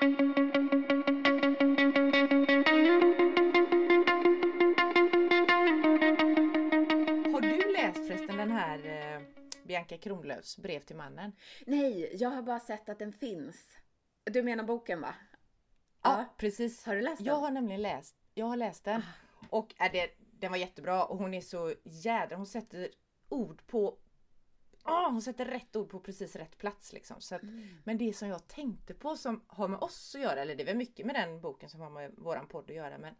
Har du läst förresten den här eh, Bianca Kronlöfs brev till mannen? Nej, jag har bara sett att den finns. Du menar boken va? Ja, precis. Har du läst den? Jag har nämligen läst, jag har läst den. Och äh, det, den var jättebra och hon är så jädra, hon sätter ord på Ah, hon sätter rätt ord på precis rätt plats liksom. Så att, Men det som jag tänkte på som har med oss att göra, eller det är väl mycket med den boken som har med våran podd att göra men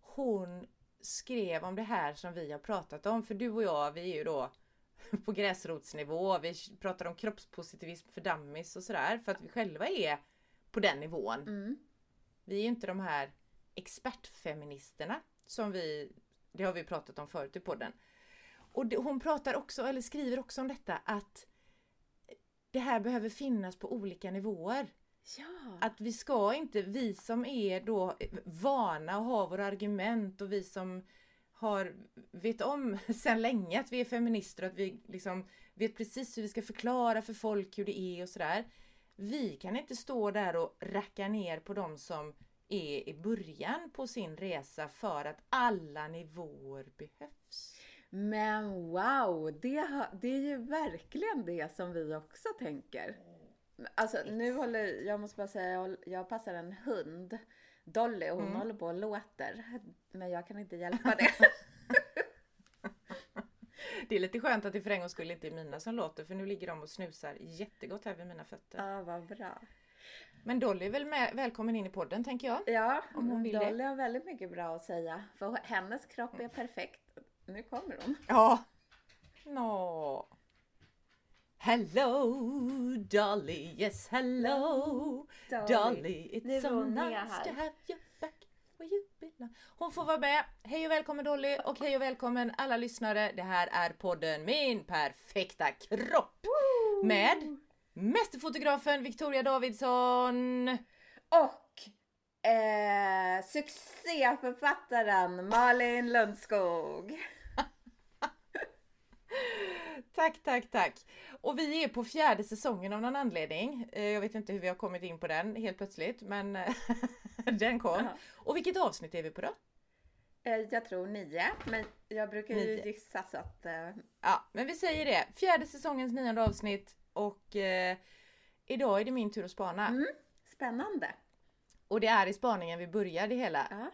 Hon skrev om det här som vi har pratat om, för du och jag vi är ju då på gräsrotsnivå, vi pratar om kroppspositivism för dummies och sådär för att vi själva är på den nivån. Mm. Vi är ju inte de här expertfeministerna som vi, det har vi pratat om förut i podden. Och det, hon pratar också, eller skriver också om detta att det här behöver finnas på olika nivåer. Ja. Att vi ska inte, vi som är då vana och har våra argument och vi som har, vet om sedan länge att vi är feminister och att vi liksom vet precis hur vi ska förklara för folk hur det är och sådär. Vi kan inte stå där och racka ner på de som är i början på sin resa för att alla nivåer behövs. Men wow, det, det är ju verkligen det som vi också tänker. Alltså nu håller, jag måste bara säga, jag, passar en hund, Dolly, och hon Mm. håller på och låter. Men jag kan inte hjälpa det. Det är lite skönt att det för en gångs skull inte är mina som låter för nu ligger de och snusar jättegott här vid mina fötter. Ja, vad bra. Men Dolly är väl med, välkommen in i podden tänker jag. Ja, Om hon vill det. Dolly har väldigt mycket bra att säga. För hennes kropp är perfekt. Nu kommer hon. Ja. Nå. Hello Dolly, yes hello Dolly, Nu it's är so nice här. to have you back where you belong. Hon får vara med. Hej och välkommen Dolly och hej och välkommen alla lyssnare. Det här är podden Min perfekta kropp med mästerfotografen Victoria Davidsson. Och eh, succéförfattaren Malin Lundskog. Tack, tack, tack. Och vi är på fjärde säsongen av någon anledning. Eh, Jag vet inte hur vi har kommit in på den helt plötsligt, men eh, den kom. Ja. Och vilket avsnitt är vi på då? Eh, jag tror nio, men jag brukar ju Nio. gissa så att... Ja, men vi säger det. Fjärde säsongens nionde avsnitt och eh, idag är det min tur att spana. mm, spännande. Och det är i spaningen vi börjar det hela. Ja.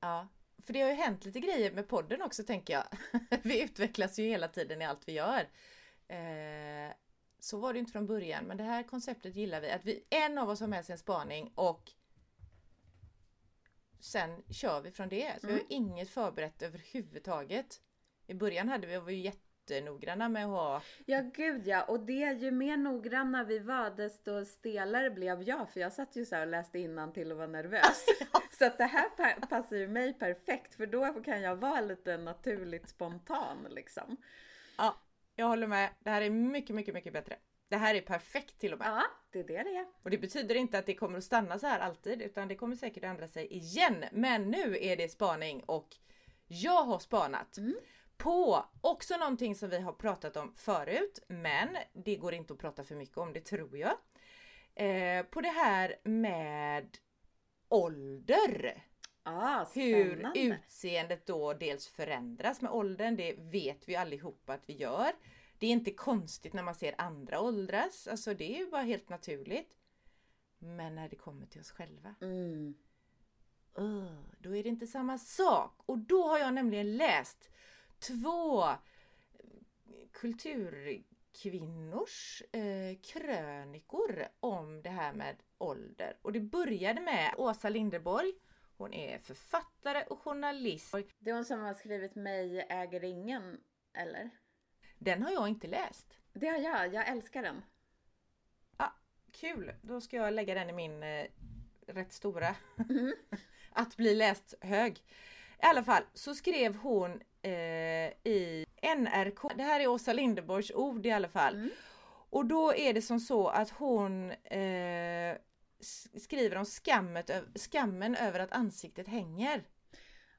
Ja. För det har ju hänt lite grejer med podden också tänker jag. vi utvecklas ju hela tiden i allt vi gör. Eh, så var det ju inte från början, men det här konceptet gillar vi. Att vi, en av oss har med sig en spaning och sen kör vi från det. Så vi har Mm. inget förberett överhuvudtaget. I början hade vi, var vi jättenoggranna med att ha ja, gud ja. Och det, ju mer noggranna vi var, desto stelare blev jag. För jag satt ju så här och läste till och var nervös. så att det här pa- passar ju mig perfekt. För då kan jag vara lite naturligt spontan liksom. Ja, jag håller med. Det här är mycket, mycket, mycket bättre. Det här är perfekt till och med. Ja, det är det det är. Och det betyder inte att det kommer att stanna så här alltid utan det kommer säkert att ändra sig igen. Men nu är det spaning och jag har spanat Mm. På också någonting som vi har pratat om förut men det går inte att prata för mycket om det tror jag. Eh, på det här med ålder. Ja, Hur utseendet då dels förändras med åldern, det vet vi allihopa att vi gör. Det är inte konstigt när man ser andra åldras, alltså det är ju bara helt naturligt. Men när det kommer till oss själva, Mm. uh, då är det inte samma sak. Och då har jag nämligen läst två kulturkvinnors eh, krönikor om det här med ålder. Och det började med Åsa Linderborg. Hon är författare och journalist. Det är hon som har skrivit Mig äger ingen, eller? Den har jag inte läst. Det har jag, jag älskar den. Ah, kul! Då ska jag lägga den i min eh, rätt stora att bli läst hög. I alla fall så skrev hon eh, i NRK, det här är Åsa Linderborgs ord i alla fall. Mm. Och då är det som så att hon eh, skriver om skammet, skammen över att ansiktet hänger.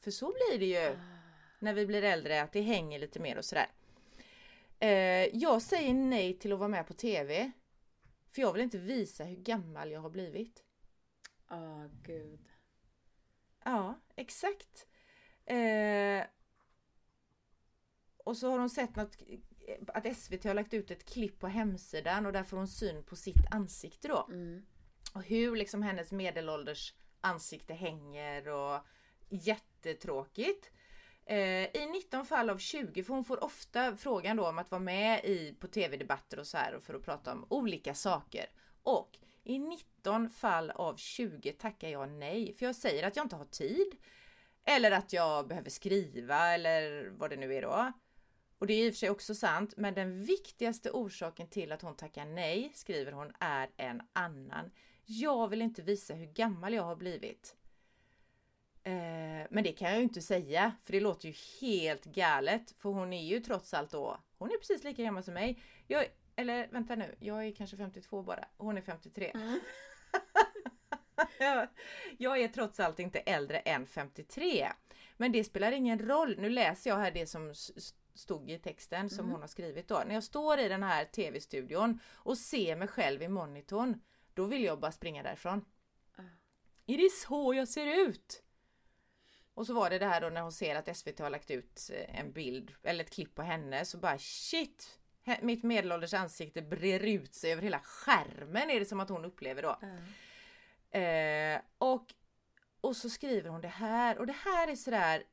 För så blir det ju när vi blir äldre, att det hänger lite mer och sådär. Eh, jag säger nej till att vara med på TV. För jag vill inte visa hur gammal jag har blivit. Åh oh, gud. Ja, exakt. Eh, och så har hon sett något, att SVT har lagt ut ett klipp på hemsidan och där får hon syn på sitt ansikte då. Mm. Och hur liksom hennes medelålders ansikte hänger och jättetråkigt. Eh, I 19 fall av 20, för hon får ofta frågan då om att vara med i, på tv-debatter och så här för att prata om olika saker. Och i 19 fall av 20 tackar jag nej, för jag säger att jag inte har tid. Eller att jag behöver skriva eller vad det nu är då. Och det är i och för sig också sant, men den viktigaste orsaken till att hon tackar nej, skriver hon, är en annan. Jag vill inte visa hur gammal jag har blivit. Eh, men det kan jag ju inte säga, för det låter ju helt galet. För hon är ju trots allt då, hon är precis lika gammal som mig. Jag, eller vänta nu, jag är kanske 52 bara. Hon är 53. Mm. jag är trots allt inte äldre än 53. Men det spelar ingen roll. Nu läser jag här det som stod i texten som mm. hon har skrivit då. När jag står i den här tv-studion och ser mig själv i monitorn, då vill jag bara springa därifrån. Uh. Är det så jag ser ut? Och så var det det här då när hon ser att SVT har lagt ut eh, en bild eller ett klipp på henne så bara shit! Mitt medelålders ansikte brer ut sig över hela skärmen är det som att hon upplever då. Uh. Eh, och, och så skriver hon det här och det här är sådär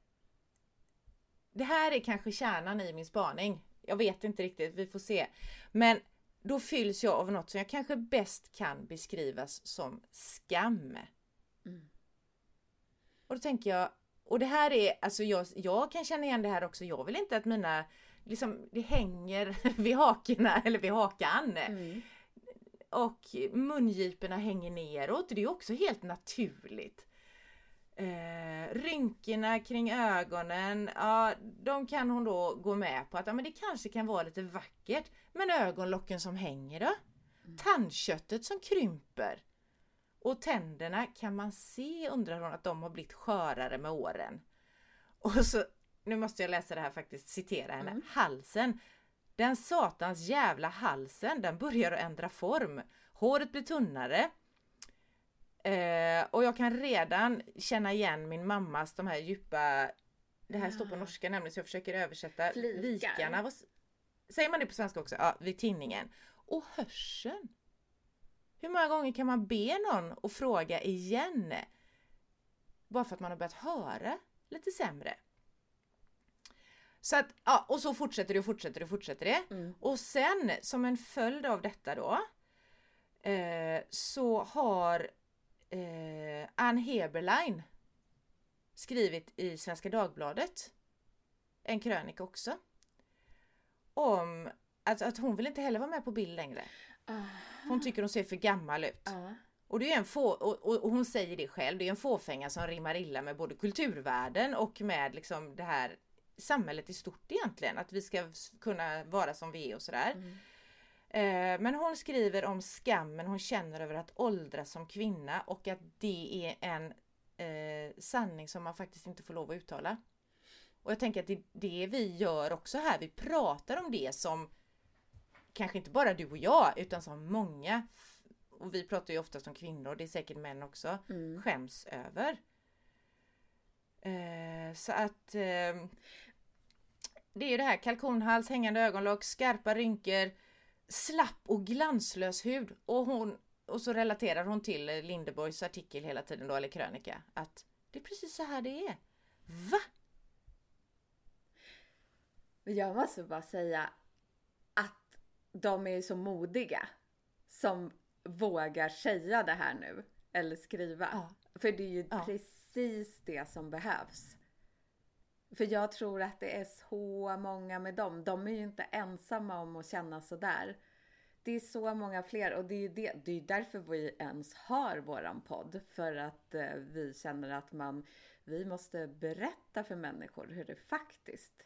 Det här är kanske kärnan i min spaning. Jag vet inte riktigt, vi får se. Men då fylls jag av något som jag kanske bäst kan beskrivas som skam. Mm. Och då tänker jag, och det här är, alltså jag, jag kan känna igen det här också. Jag vill inte att mina, liksom det hänger vid hakorna eller vid hakan. Mm. Och mungiporna hänger neråt. Det är också helt naturligt. Eh, rynkorna kring ögonen, ja de kan hon då gå med på att ja, men det kanske kan vara lite vackert. Men ögonlocken som hänger då? Mm. Tandköttet som krymper? Och tänderna kan man se, undrar hon, att de har blivit skörare med åren. Och så, nu måste jag läsa det här faktiskt, citera henne. Mm. Halsen. Den satans jävla halsen, den börjar att ändra form. Håret blir tunnare. Eh, och jag kan redan känna igen min mammas de här djupa, det här står på ah. norska nämligen så jag försöker översätta. Flikar. Vikarna. Vad, säger man det på svenska också? Ja, vid tinningen. Och hörseln. Hur många gånger kan man be någon att fråga igen? Bara för att man har börjat höra lite sämre. Så att, ja, och så fortsätter det och fortsätter och fortsätter det. Mm. Och sen som en följd av detta då eh, så har eh, Ann Heberlein skrivit i Svenska Dagbladet en krönika också. Om att, att hon vill inte heller vara med på bild längre. Hon tycker hon ser för gammal ut. Uh. Och, det är en få, och, och, och, hon säger det själv, det är en fåfänga som rimmar illa med både kulturvärlden och med liksom det här samhället i stort egentligen. Att vi ska kunna vara som vi är och sådär. Mm. Eh, men hon skriver om skammen hon känner över att åldras som kvinna och att det är en eh, sanning som man faktiskt inte får lov att uttala. Och jag tänker att det är det vi gör också här. Vi pratar om det som kanske inte bara du och jag utan som många och vi pratar ju oftast om kvinnor, det är säkert män också, mm. skäms över. Eh, så att eh, det är ju det här kalkonhals, hängande ögonlock, skarpa rynkor, slapp och glanslös hud. Och, hon, och så relaterar hon till Lindeborgs artikel hela tiden då, eller krönika. Att det är precis så här det är. Va? Jag måste bara säga att de är så modiga som vågar säga det här nu. Eller skriva. Ja. För det är ju ja. precis det som behövs. För jag tror att det är så många med dem. De är ju inte ensamma om att känna sådär. Det är så många fler och det är, det, det är därför vi ens har våran podd. För att eh, vi känner att man, vi måste berätta för människor hur det faktiskt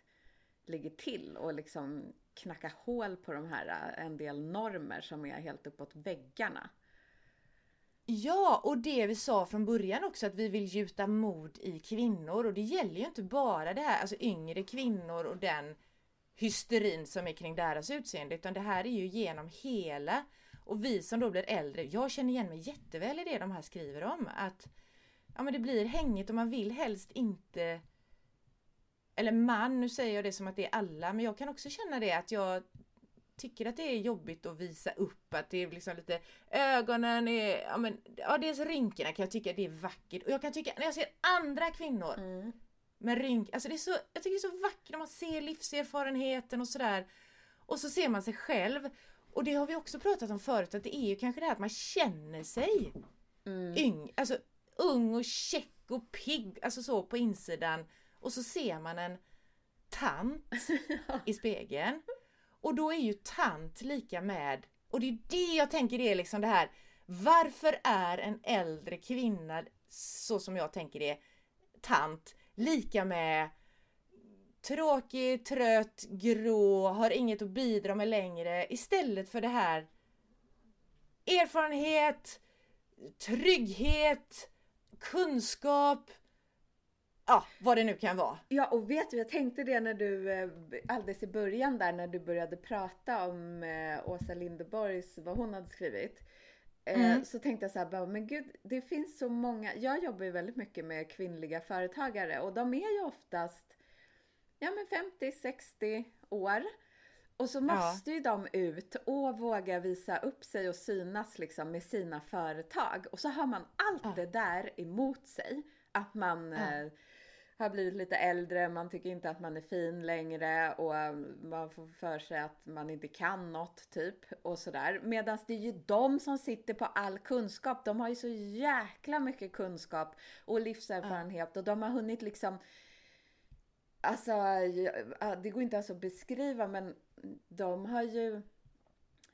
ligger till och liksom knacka hål på de här eh, en del normer som är helt uppåt väggarna. Ja, och det vi sa från början också att vi vill gjuta mod i kvinnor och det gäller ju inte bara det här, alltså yngre kvinnor och den hysterin som är kring deras utseende utan det här är ju genom hela Och vi som då blir äldre, jag känner igen mig jätteväl i det de här skriver om. Att ja, men det blir hängigt och man vill helst inte eller man, nu säger jag det som att det är alla, men jag kan också känna det att jag tycker att det är jobbigt att visa upp att det är liksom lite ögonen är, ja men, ja dels rynkorna kan jag tycka det är vackert och jag kan tycka när jag ser andra kvinnor mm. med rynk, alltså det är så, jag tycker det är så vackert när man ser livserfarenheten och sådär. Och så ser man sig själv. Och det har vi också pratat om förut att det är ju kanske det här att man känner sig mm. yng, alltså ung och check och pigg, alltså så på insidan. Och så ser man en tant i spegeln. Och då är ju tant lika med, och det är det jag tänker är liksom det här, varför är en äldre kvinna, så som jag tänker det, tant, lika med tråkig, trött, grå, har inget att bidra med längre istället för det här erfarenhet, trygghet, kunskap, ja, vad det nu kan vara. Ja, och vet du, jag tänkte det när du eh, alldeles i början där när du började prata om eh, Åsa Linderborgs, vad hon hade skrivit. Eh, mm. Så tänkte jag så här, men gud, det finns så många. Jag jobbar ju väldigt mycket med kvinnliga företagare och de är ju oftast ja men 50-60 år. Och så måste ja. ju de ut och våga visa upp sig och synas liksom med sina företag. Och så har man allt ja. det där emot sig. Att man ja. Har blivit lite äldre, man tycker inte att man är fin längre och man får för sig att man inte kan något typ och sådär. Medan det är ju de som sitter på all kunskap. De har ju så jäkla mycket kunskap och livserfarenhet och de har hunnit liksom Alltså, det går inte ens att beskriva men de har ju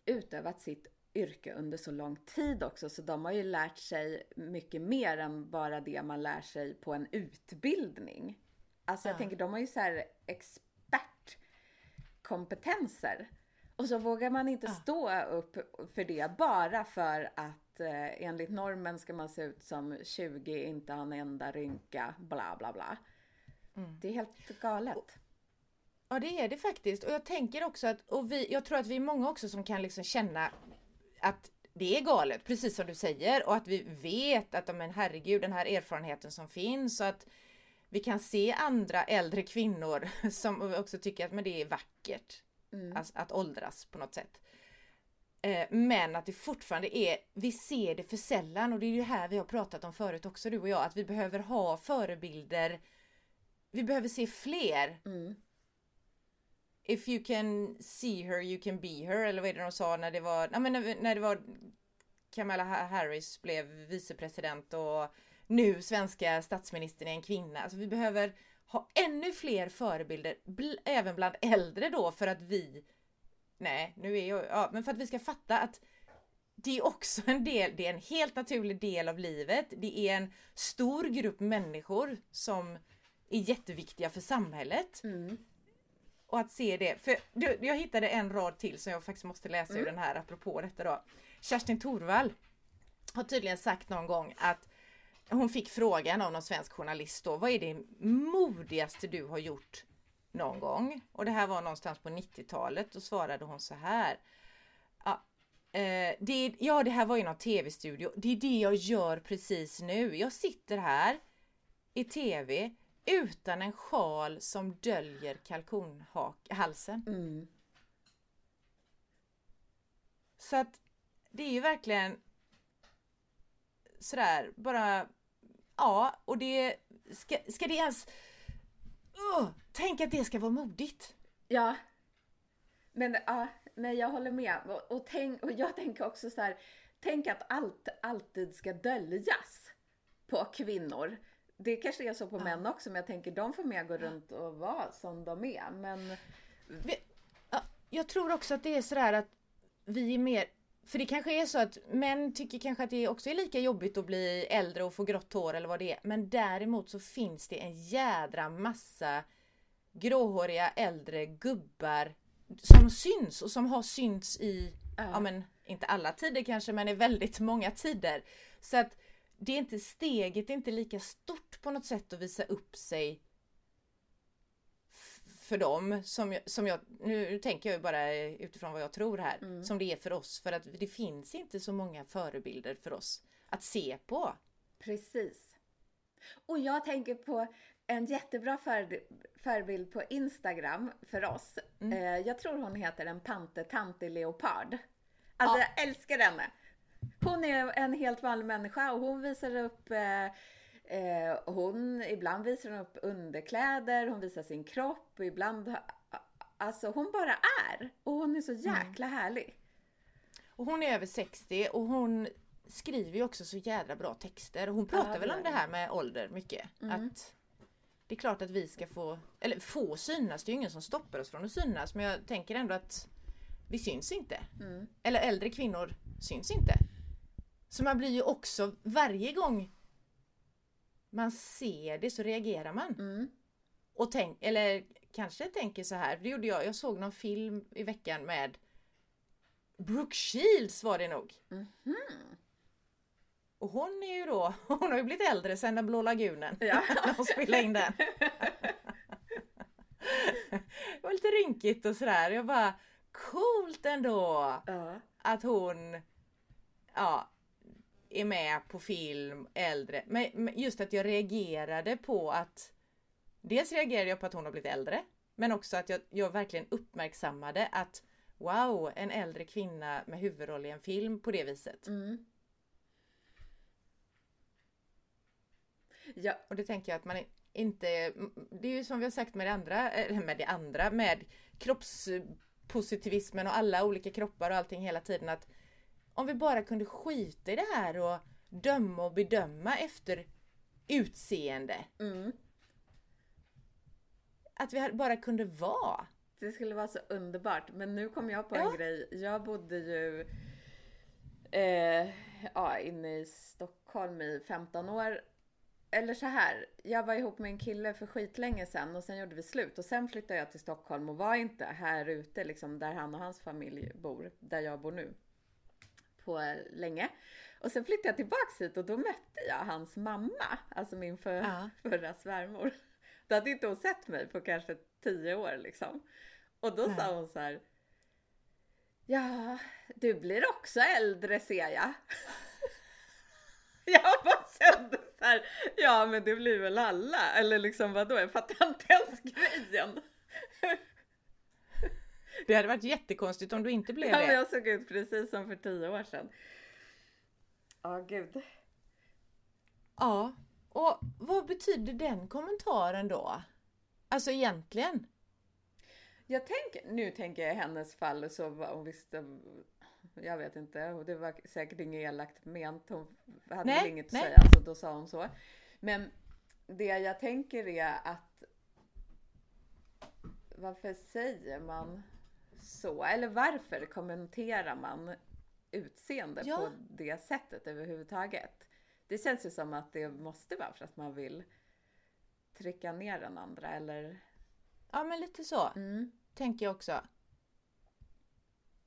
utövat sitt yrke under så long tid också så de har ju lärt sig mycket mer än bara det man lär sig på en utbildning. Alltså jag tänker de har ju så här expertkompetenser. Och så vågar man inte ja. stå upp för det bara för att eh, enligt normen ska man se ut som 20, inte ha en enda rynka, bla bla bla. Mm. Det är helt galet. Ja det är det faktiskt och jag tänker också att, och vi, jag tror att vi är många också som kan liksom känna att det är galet, precis som du säger och att vi vet att, men herregud den här erfarenheten som finns och att vi kan se andra äldre kvinnor som också tycker att men det är vackert mm. att, att åldras på något sätt. Eh, men att det fortfarande är, vi ser det för sällan och det är ju här vi har pratat om förut också du och jag, att vi behöver ha förebilder vi behöver se fler. Mm. If you can see her you can be her eller vad är det de sa när det var, ja, men när, när det var Kamala Harris blev vicepresident och nu svenska statsministern är en kvinna. Alltså vi behöver ha ännu fler förebilder, bl även bland äldre då för att vi Nej, nu är jag, ja, men för att vi ska fatta att det är också en del, det är en helt naturlig del av livet. Det är en stor grupp människor som är jätteviktiga för samhället. Mm. Och att se det, för jag hittade en rad till som jag faktiskt måste läsa mm. ur den här apropå detta då. Kerstin Thorvall har tydligen sagt någon gång att hon fick frågan av någon svensk journalist då, vad är det modigaste du har gjort någon gång? Och det här var någonstans på 90-talet. Då svarade hon så här. Ja, eh, det, ja, det här var ju någon tv-studio. Det är det jag gör precis nu. Jag sitter här i tv utan en sjal som döljer kalkonhalsen. Mm. Så att det är ju verkligen sådär bara Ja och det ska, ska det ens uh, Tänk att det ska vara modigt. Ja. Men ja, nej jag håller med. Och, och, tänk, och jag tänker också så här, Tänk att allt alltid ska döljas på kvinnor. Det kanske är så på ja. män också, men jag tänker de får mer gå runt och vara som de är. Men... Jag tror också att det är sådär att vi är mer för det kanske är så att män tycker kanske att det också är lika jobbigt att bli äldre och få grått hår eller vad det är. Men däremot så finns det en jädra massa gråhåriga äldre gubbar som syns och som har synts i, ja, ja men inte alla tider kanske men i väldigt många tider. Så att det är inte steget är inte lika stort på något sätt att visa upp sig för dem som, jag- som jag, nu tänker jag ju bara utifrån vad jag tror här, Mm. som det är för oss. För att det finns inte så många förebilder för oss att se på. Precis. Och jag tänker på en jättebra för, förebild på Instagram för oss. Mm. Eh, jag tror hon heter en pantertant i leopard. Alltså Ja. jag älskar henne. Hon är en helt vanlig människa och hon visar upp eh, eh, hon, ibland visar hon upp underkläder, hon visar sin kropp och ibland ha- Alltså hon bara är och hon är så jäkla härlig. Och hon är över 60 och hon skriver ju också så jädra bra texter. Hon pratar Ja, väl om det här med ålder mycket. Mm. Att det är klart att vi ska få, eller få synas, det är ju ingen som stoppar oss från att synas. Men jag tänker ändå att vi syns inte. Mm. Eller äldre kvinnor syns inte. Så man blir ju också, varje gång man ser det så reagerar man. Mm. Och tänk, eller kanske tänker så här, det gjorde jag, jag såg någon film i veckan med Brooke Shields var det nog. Mhm. Och hon är ju då, hon har ju blivit äldre sedan den blå lagunen. Ja. Hon spelade in den. det var lite rynkigt och sådär. Jag bara, coolt ändå Ja. att hon ja, är med på film, äldre. Men just att jag reagerade på att Dels reagerade jag på att hon har blivit äldre. Men också att jag, jag verkligen uppmärksammade att Wow, en äldre kvinna med huvudroll i en film på det viset. Mm. Ja, Och det tänker jag att man inte... Det är ju som vi har sagt med det andra, med det andra, med kroppspositivismen och alla olika kroppar och allting hela tiden att om vi bara kunde skita i det här och döma och bedöma efter utseende. mm. Att vi bara kunde vara. Det skulle vara så underbart. Men nu kom jag på en Ja. grej. Jag bodde ju eh, ja, inne i Stockholm i 15 år. Eller så här, jag var ihop med en kille för skitlänge sedan och sen gjorde vi slut och sen flyttade jag till Stockholm och var inte här ute liksom där han och hans familj bor, där jag bor nu. På länge. Och sen flyttade jag tillbaks hit och då mötte jag hans mamma, alltså min för, Ja. förra svärmor. Då hade inte hon sett mig på kanske tio år liksom. Och då Nej. sa hon så här. Ja, du blir också äldre ser jag. Jag bara kände så här. Ja, men det blir väl alla. Eller liksom vadå? Jag fattar inte ens grejen. Det hade varit jättekonstigt om du inte blev Ja, det. jag såg ut precis som för tio år sedan. Ja, gud. Ja. Och vad betyder den kommentaren då? Alltså egentligen? Jag tänker, nu tänker jag i hennes fall så var hon visste, jag vet inte, och det var säkert inget elakt ment. Hon hade Nej, väl inget att nej. säga så då sa hon så. Men det jag tänker är att varför säger man så? Eller varför kommenterar man utseende Ja. på det sättet överhuvudtaget? Det känns ju som att det måste vara för att man vill trycka ner den andra eller? Ja men lite så. Mm. Tänker jag också.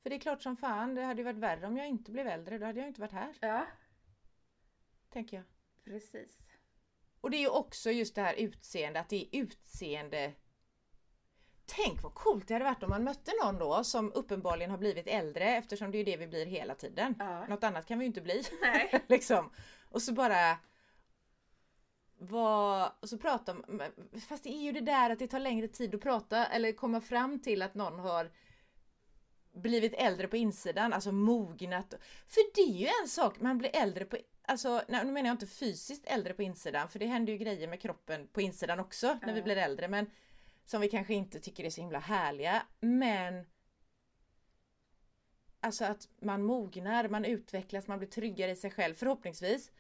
För det är klart som fan, det hade ju varit värre om jag inte blev äldre. Då hade jag inte varit här. Ja, Tänker jag. precis. Och det är ju också just det här utseende, att det är utseende. Tänk vad coolt det hade varit om man mötte någon då som uppenbarligen har blivit äldre eftersom det är det vi blir hela tiden. Ja. Något annat kan vi ju inte bli. Nej. liksom. Och så bara vad, och så pratar man, fast det är ju det där att det tar längre tid att prata eller komma fram till att någon har blivit äldre på insidan, alltså mognat. För det är ju en sak, man blir äldre på, alltså nu menar jag inte fysiskt äldre på insidan, för det händer ju grejer med kroppen på insidan också när vi Ja. blir äldre, men som vi kanske inte tycker är så himla härliga. Men Alltså att man mognar, man utvecklas, man blir tryggare i sig själv förhoppningsvis.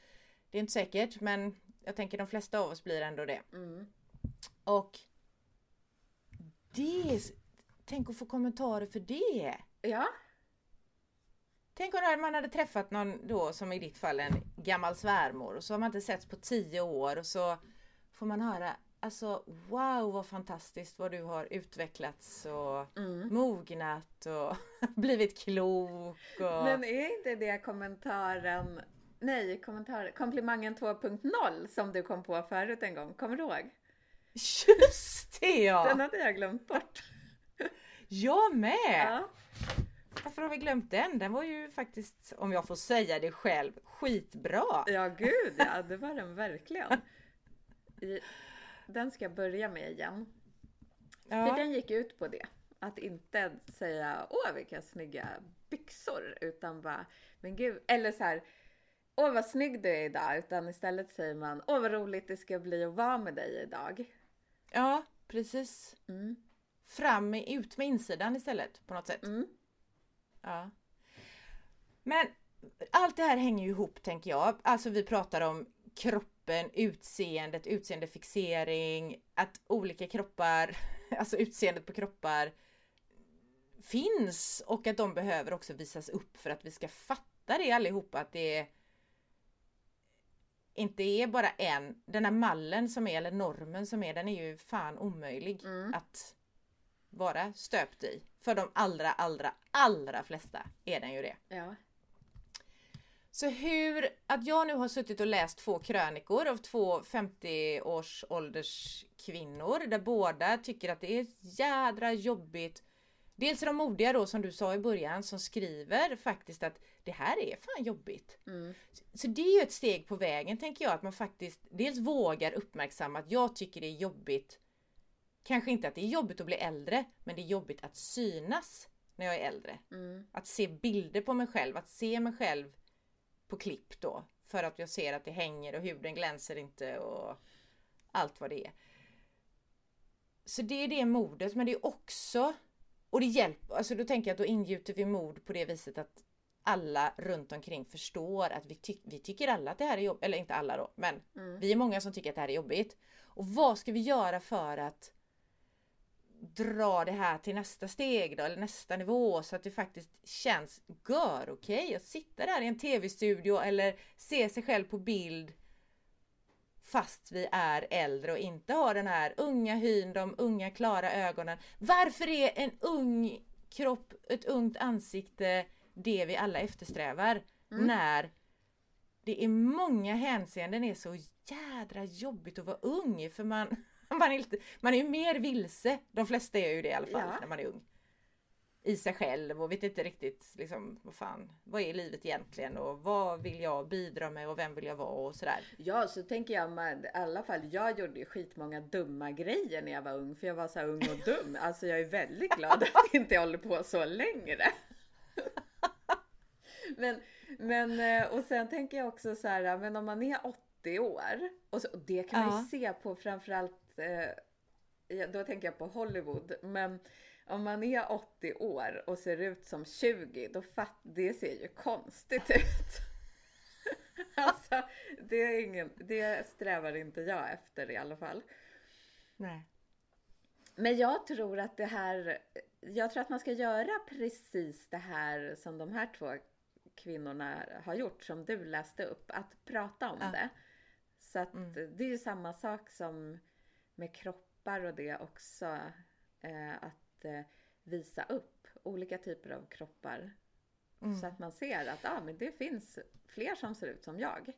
Det är inte säkert men jag tänker de flesta av oss blir ändå det. Mm. Och det, tänk att få kommentarer för det. Ja, Tänk om man hade träffat någon då som i ditt fall en gammal svärmor och så har man inte setts på tio år och så får man höra alltså wow vad fantastiskt vad du har utvecklats och mm. mognat och blivit klok och... men är inte det kommentaren, nej kommentar, komplimangen 2.0 som du kom på förut en gång, kommer du ihåg? Just det ja! Den hade jag glömt bort. Jag med! Ja. Varför har vi glömt den? Den var ju faktiskt, om jag får säga det själv, skitbra! Ja, gud ja, det var den verkligen. Den ska jag börja med igen. För Ja, den gick ut på det. Att inte säga åh vilka snygga byxor utan bara men gud eller så här åh vad snygg du är idag utan istället säger man åh vad roligt det ska bli att vara med dig idag. ja precis. Mm. Fram med, ut med insidan istället på något sätt. Mm. Ja. Men allt det här hänger ju ihop tänker jag. Alltså vi pratar om kroppen, utseendet, utseendefixering, att olika kroppar, alltså utseendet på kroppar finns och att de behöver också visas upp för att vi ska fatta det allihopa att det inte är bara en, den här mallen som är, eller normen som är, den är ju fan omöjlig Mm. att vara stöpt i. För de allra, allra, allra flesta är den ju det. Ja. Så hur, att jag nu har suttit och läst två krönikor av två 50-års ålders kvinnor där båda tycker att det är jädra jobbigt. Dels är de modiga då som du sa i början som skriver faktiskt att det här är fan jobbigt. Mm. Så det är ju ett steg på vägen tänker jag att man faktiskt dels vågar uppmärksamma att jag tycker det är jobbigt. Kanske inte att det är jobbigt att bli äldre men det är jobbigt att synas när jag är äldre. Mm. Att se bilder på mig själv, att se mig själv på klipp då. För att jag ser att det hänger och huden glänser inte och allt vad det är. Så det är det modet men det är också och det hjälper, alltså då tänker jag att då ingjuter vi mod på det viset att alla runt omkring förstår att vi, ty- vi tycker alla att det här är jobbigt, eller inte alla då, men Mm. vi är många som tycker att det här är jobbigt. Och vad ska vi göra för att dra det här till nästa steg då, eller nästa nivå så att det faktiskt känns gör okej att sitta där i en tv-studio eller se sig själv på bild fast vi är äldre och inte har den här unga hyn, de unga klara ögonen. Varför är en ung kropp, ett ungt ansikte det vi alla eftersträvar när det i många hänseenden är så jädra jobbigt att vara ung för man, man, är, lite, man är ju mer vilse, de flesta är ju det i alla fall Ja. när man är ung. I sig själv och vet inte riktigt liksom vad fan, vad är livet egentligen och vad vill jag bidra med och vem vill jag vara och sådär. Ja, så tänker jag med, i alla fall, jag gjorde ju skitmånga dumma grejer när jag var ung, för jag var så ung och dum. Alltså jag är väldigt glad att inte jag håller på så längre. Men, men, eh, och sen tänker jag också så här, men om man är 80 år, och, så, och det kan man ju Ja. se på framförallt, eh, då tänker jag på Hollywood, men om man är 80 år och ser ut som 20, då fatt, det ser ju konstigt ut. Alltså, det, är ingen, det strävar inte jag efter i alla fall. Nej. Men jag tror att det här, jag tror att man ska göra precis det här som de här två kvinnorna har gjort, som du läste upp, att prata om Ja. det. Så att Mm. det är ju samma sak som med kroppar och det också, eh, att eh, visa upp olika typer av kroppar. Mm. Så att man ser att ah, men det finns fler som ser ut som jag.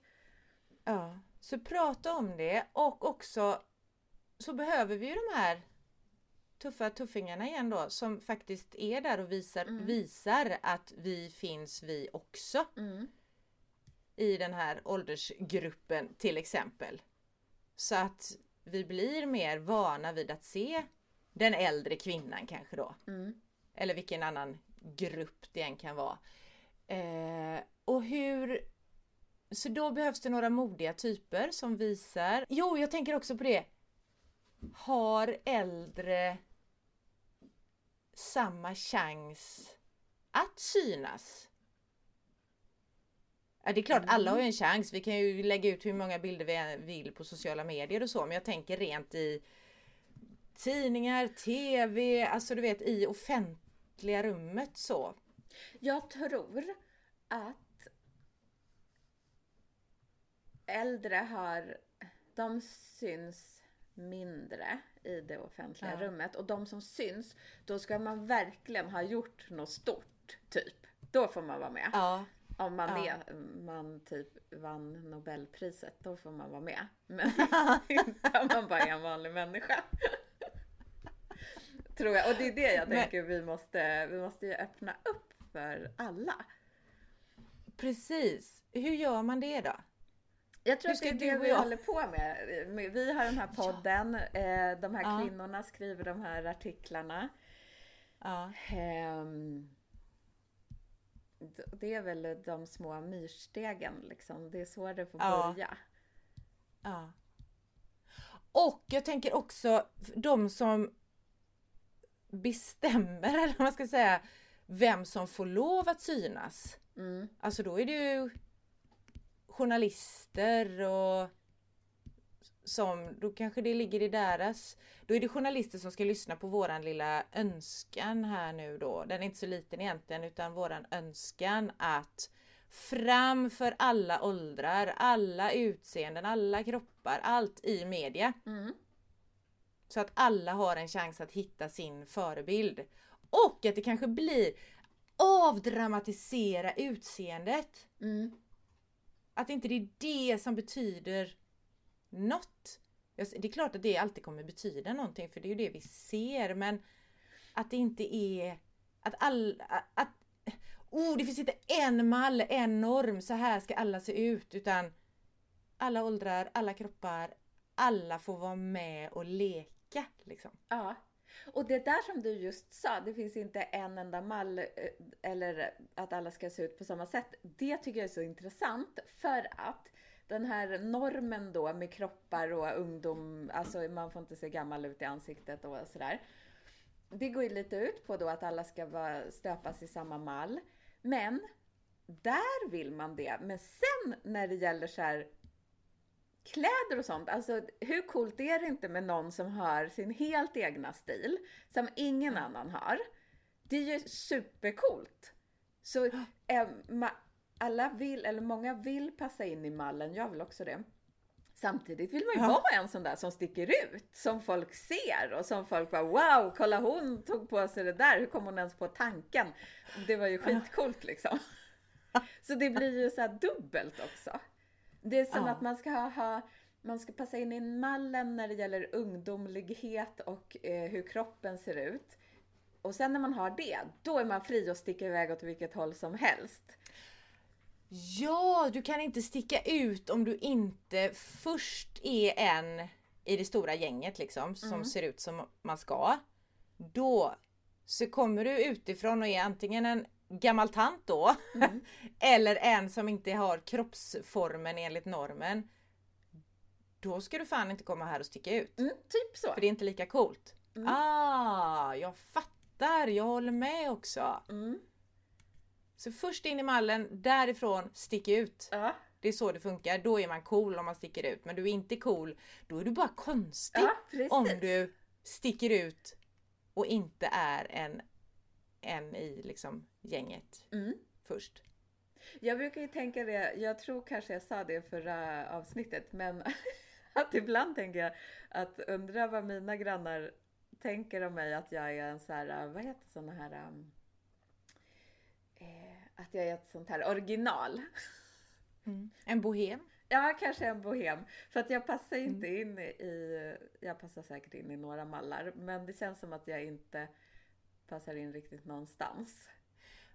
Ja, så prata om det och också så behöver vi ju de här tuffa tuffingarna igen då som faktiskt är där och visar, Mm. visar att vi finns vi också Mm. i den här åldersgruppen till exempel. Så att vi blir mer vana vid att se den äldre kvinnan kanske då. Mm. Eller vilken annan grupp det än kan vara. Eh, och hur... Så då behövs det några modiga typer som visar... Jo, jag tänker också på det. Har äldre samma chans att synas? Ja, det är klart, alla har ju en chans. Vi kan ju lägga ut hur många bilder vi än vill på sociala medier och så. Men jag tänker rent i tidningar, TV, alltså du vet i offentliga rummet så. Jag tror att äldre har, de syns mindre i det offentliga Ja. rummet och de som syns, då ska man verkligen ha gjort något stort, typ. Då får man vara med. Ja. Om man, Ja. är, man typ vann Nobelpriset, då får man vara med. Men inte om man bara är en vanlig människa. Tror jag. Och det är det jag Men- tänker vi måste, vi måste ju öppna upp för alla. Precis. Hur gör man det då? Jag tror att det är det vi jag- håller på med. Vi har den här podden, eh, de här Ja. kvinnorna skriver de här artiklarna. Ja. D- Det är väl de små myrstegen liksom. Det är så det får Ja. börja. Ja. Och jag tänker också de som bestämmer, eller vad man ska säga, vem som får lov att synas. Mm. Alltså då är det ju journalister och som, då kanske det ligger i deras, då är det journalister som ska lyssna på våran lilla önskan här nu då. Den är inte så liten egentligen utan våran önskan att fram för alla åldrar, alla utseenden, alla kroppar, allt i media. Mm. Så att alla har en chans att hitta sin förebild. Och att det kanske blir avdramatisera utseendet. Mm. Att inte det är det som betyder något. Det är klart att det alltid kommer betyda någonting för det är ju det vi ser men att det inte är att alla, att oh det finns inte en mall, en norm, så här ska alla se ut utan alla åldrar, alla kroppar, alla får vara med och leka liksom. Ja. Och det där som du just sa, det finns inte en enda mall eh, eller att alla ska se ut på samma sätt. Det tycker jag är så intressant för att den här normen då med kroppar och ungdom, alltså man får inte se gammal ut i ansiktet och sådär. Det går ju lite ut på då att alla ska vara, stöpas i samma mall. Men där vill man det. Men sen när det gäller så här kläder och sånt, alltså hur coolt är det inte med någon som har sin helt egna stil som ingen annan har? Det är ju supercoolt. Så ma- alla vill, eller många vill passa in i mallen, jag vill också det. Samtidigt vill man ju Ja. vara en sån där som sticker ut, som folk ser och som folk bara wow, kolla hon tog på sig det där, hur kom hon ens på tanken? Det var ju skitcoolt liksom. Så det blir ju så här dubbelt också. Det är som Ja. att man ska ha, ha man ska passa in i mallen när det gäller ungdomlighet och eh, hur kroppen ser ut. Och sen när man har det, då är man fri att sticka iväg åt vilket håll som helst. Ja, du kan inte sticka ut om du inte först är en i det stora gänget liksom som Mm. ser ut som man ska. Då så kommer du utifrån och är antingen en gammal tant då Mm. eller en som inte har kroppsformen enligt normen. Då ska du fan inte komma här och sticka ut. Mm, typ så. För det är inte lika coolt. Mm. Ah, jag fattar, jag håller med också. Så först in i mallen, därifrån stick ut. Ja, Det är så det funkar. Då är man cool om man sticker ut. Men du är inte cool, då är du bara konstig. ja precis. om du sticker ut och inte är en, en i liksom gänget Mm. först. Jag brukar ju tänka det, jag tror kanske jag sa det i förra avsnittet, men att ibland tänker jag att undra vad mina grannar tänker om mig att jag är en så här, vad heter såna här, um, eh, att jag är ett sånt här original. En bohem. Ja, kanske en bohem. För att jag passar inte in i, jag passar säkert in i några mallar, men det känns som att jag inte passar in riktigt någonstans.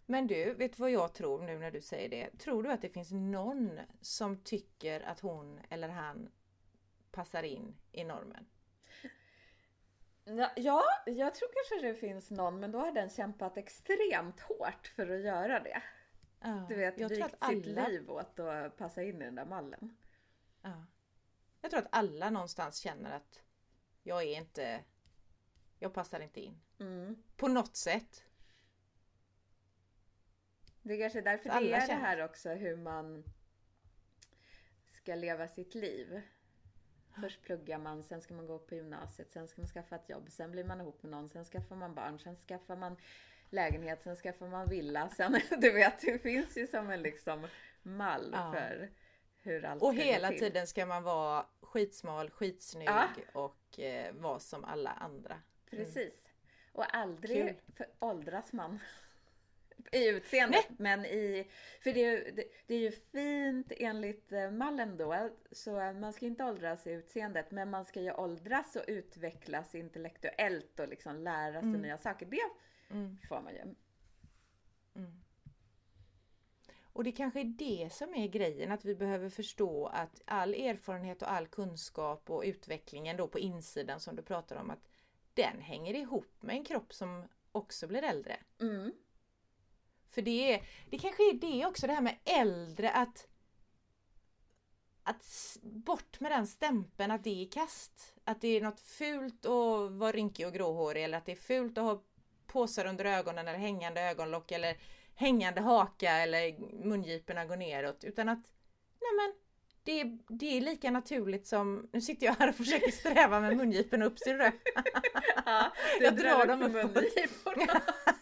Men du, vet du vad jag tror nu när du säger det? Tror du att det finns någon som tycker att hon eller han passar in i normen? Ja, ja, jag tror kanske det finns någon, men då har den kämpat extremt hårt för att göra det. Ja, Du vet, jag tror vikt sitt alla, liv åt att passa in i den där mallen. ja. Jag tror att alla någonstans känner att jag är inte, jag passar inte in. Mm. På något sätt. Det är kanske är därför det är det känner. här också hur man ska leva sitt liv. Först pluggar man, sen ska man gå på gymnasiet, sen ska man skaffa ett jobb, sen blir man ihop med någon, sen skaffar man barn, sen skaffar man lägenhet, sen skaffar man villa, sen du vet, det finns ju som en liksom mall Ja. för hur allt Och hela till. tiden ska man vara skitsmal, skitsnygg Ja. och eh, vara som alla andra. Precis. Och aldrig för åldras man. I utseendet, Nej. men i... För det, det, det, är ju fint enligt eh, mallen då, så man ska inte åldras i utseendet, men man ska ju åldras och utvecklas intellektuellt och liksom lära sig mm. nya saker. Det mm. får man ju. Mm. Och det kanske är det som är grejen, att vi behöver förstå att all erfarenhet och all kunskap och utvecklingen då på insidan som du pratar om, att den hänger ihop med en kropp som också blir äldre. Mm. För det, är, det kanske är det också, det här med äldre, att att bort med den stämpeln att det är kast. Att det är något fult att vara rynkig och gråhårig eller att det är fult att ha påsar under ögonen eller hängande ögonlock eller hängande haka eller mungiporna går neråt. Utan att nej men, det är, det är lika naturligt som, nu sitter jag här och försöker sträva med mungiporna upp, ser du ja, Jag drar dem upp mungiporna.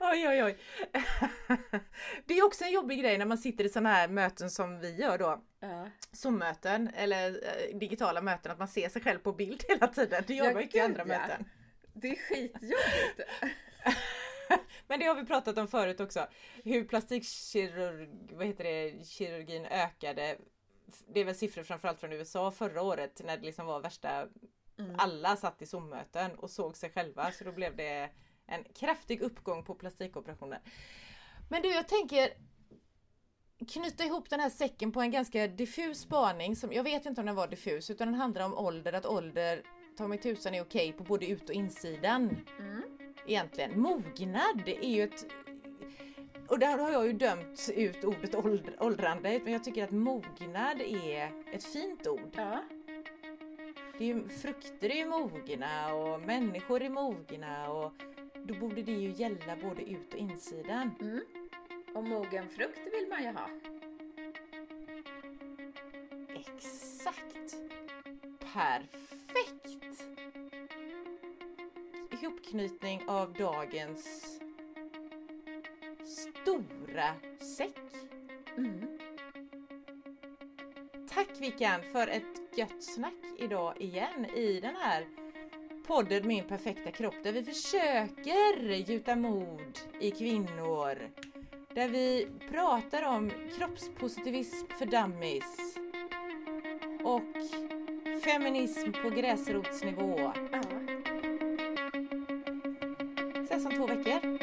oj oj oj. Det är också en jobbig grej när man sitter i sådana här möten som vi gör då. Ja. Zoom-möten eller eh, digitala möten, att man ser sig själv på bild hela tiden. Det gör man inte i andra ja. möten. Det är skitjobbigt. Men det har vi pratat om förut också. Hur plastikkirurg, vad heter det, kirurgin ökade. Det är väl siffror framförallt från USA förra året när det liksom var värsta mm. Alla satt i Zoom-möten och såg sig själva så då blev det en kraftig uppgång på plastikoperationer. Men du, jag tänker knyta ihop den här säcken på en ganska diffus spaning som jag vet inte om den var diffus utan den handlar om ålder, att ålder ta mig tusan är okej på både ut och insidan. Mm. Egentligen. Mognad är ju ett och där har jag ju dömt ut ordet åldrande men jag tycker att mognad är ett fint ord. Ja. Det är ju, frukter är ju mogna och människor är mogna och då borde det ju gälla både ut och insidan. Mm. Och mogen frukt vill man ju ha. Exakt! Perfekt! Ihopknytning av dagens stora säck. Mm. Tack Vikan för ett gött snack idag igen i den här podden Min perfekta kropp där vi försöker gjuta mod i kvinnor. Där vi pratar om kroppspositivism för dummies. Och feminism på gräsrotsnivå. Ja. Ses om två veckor.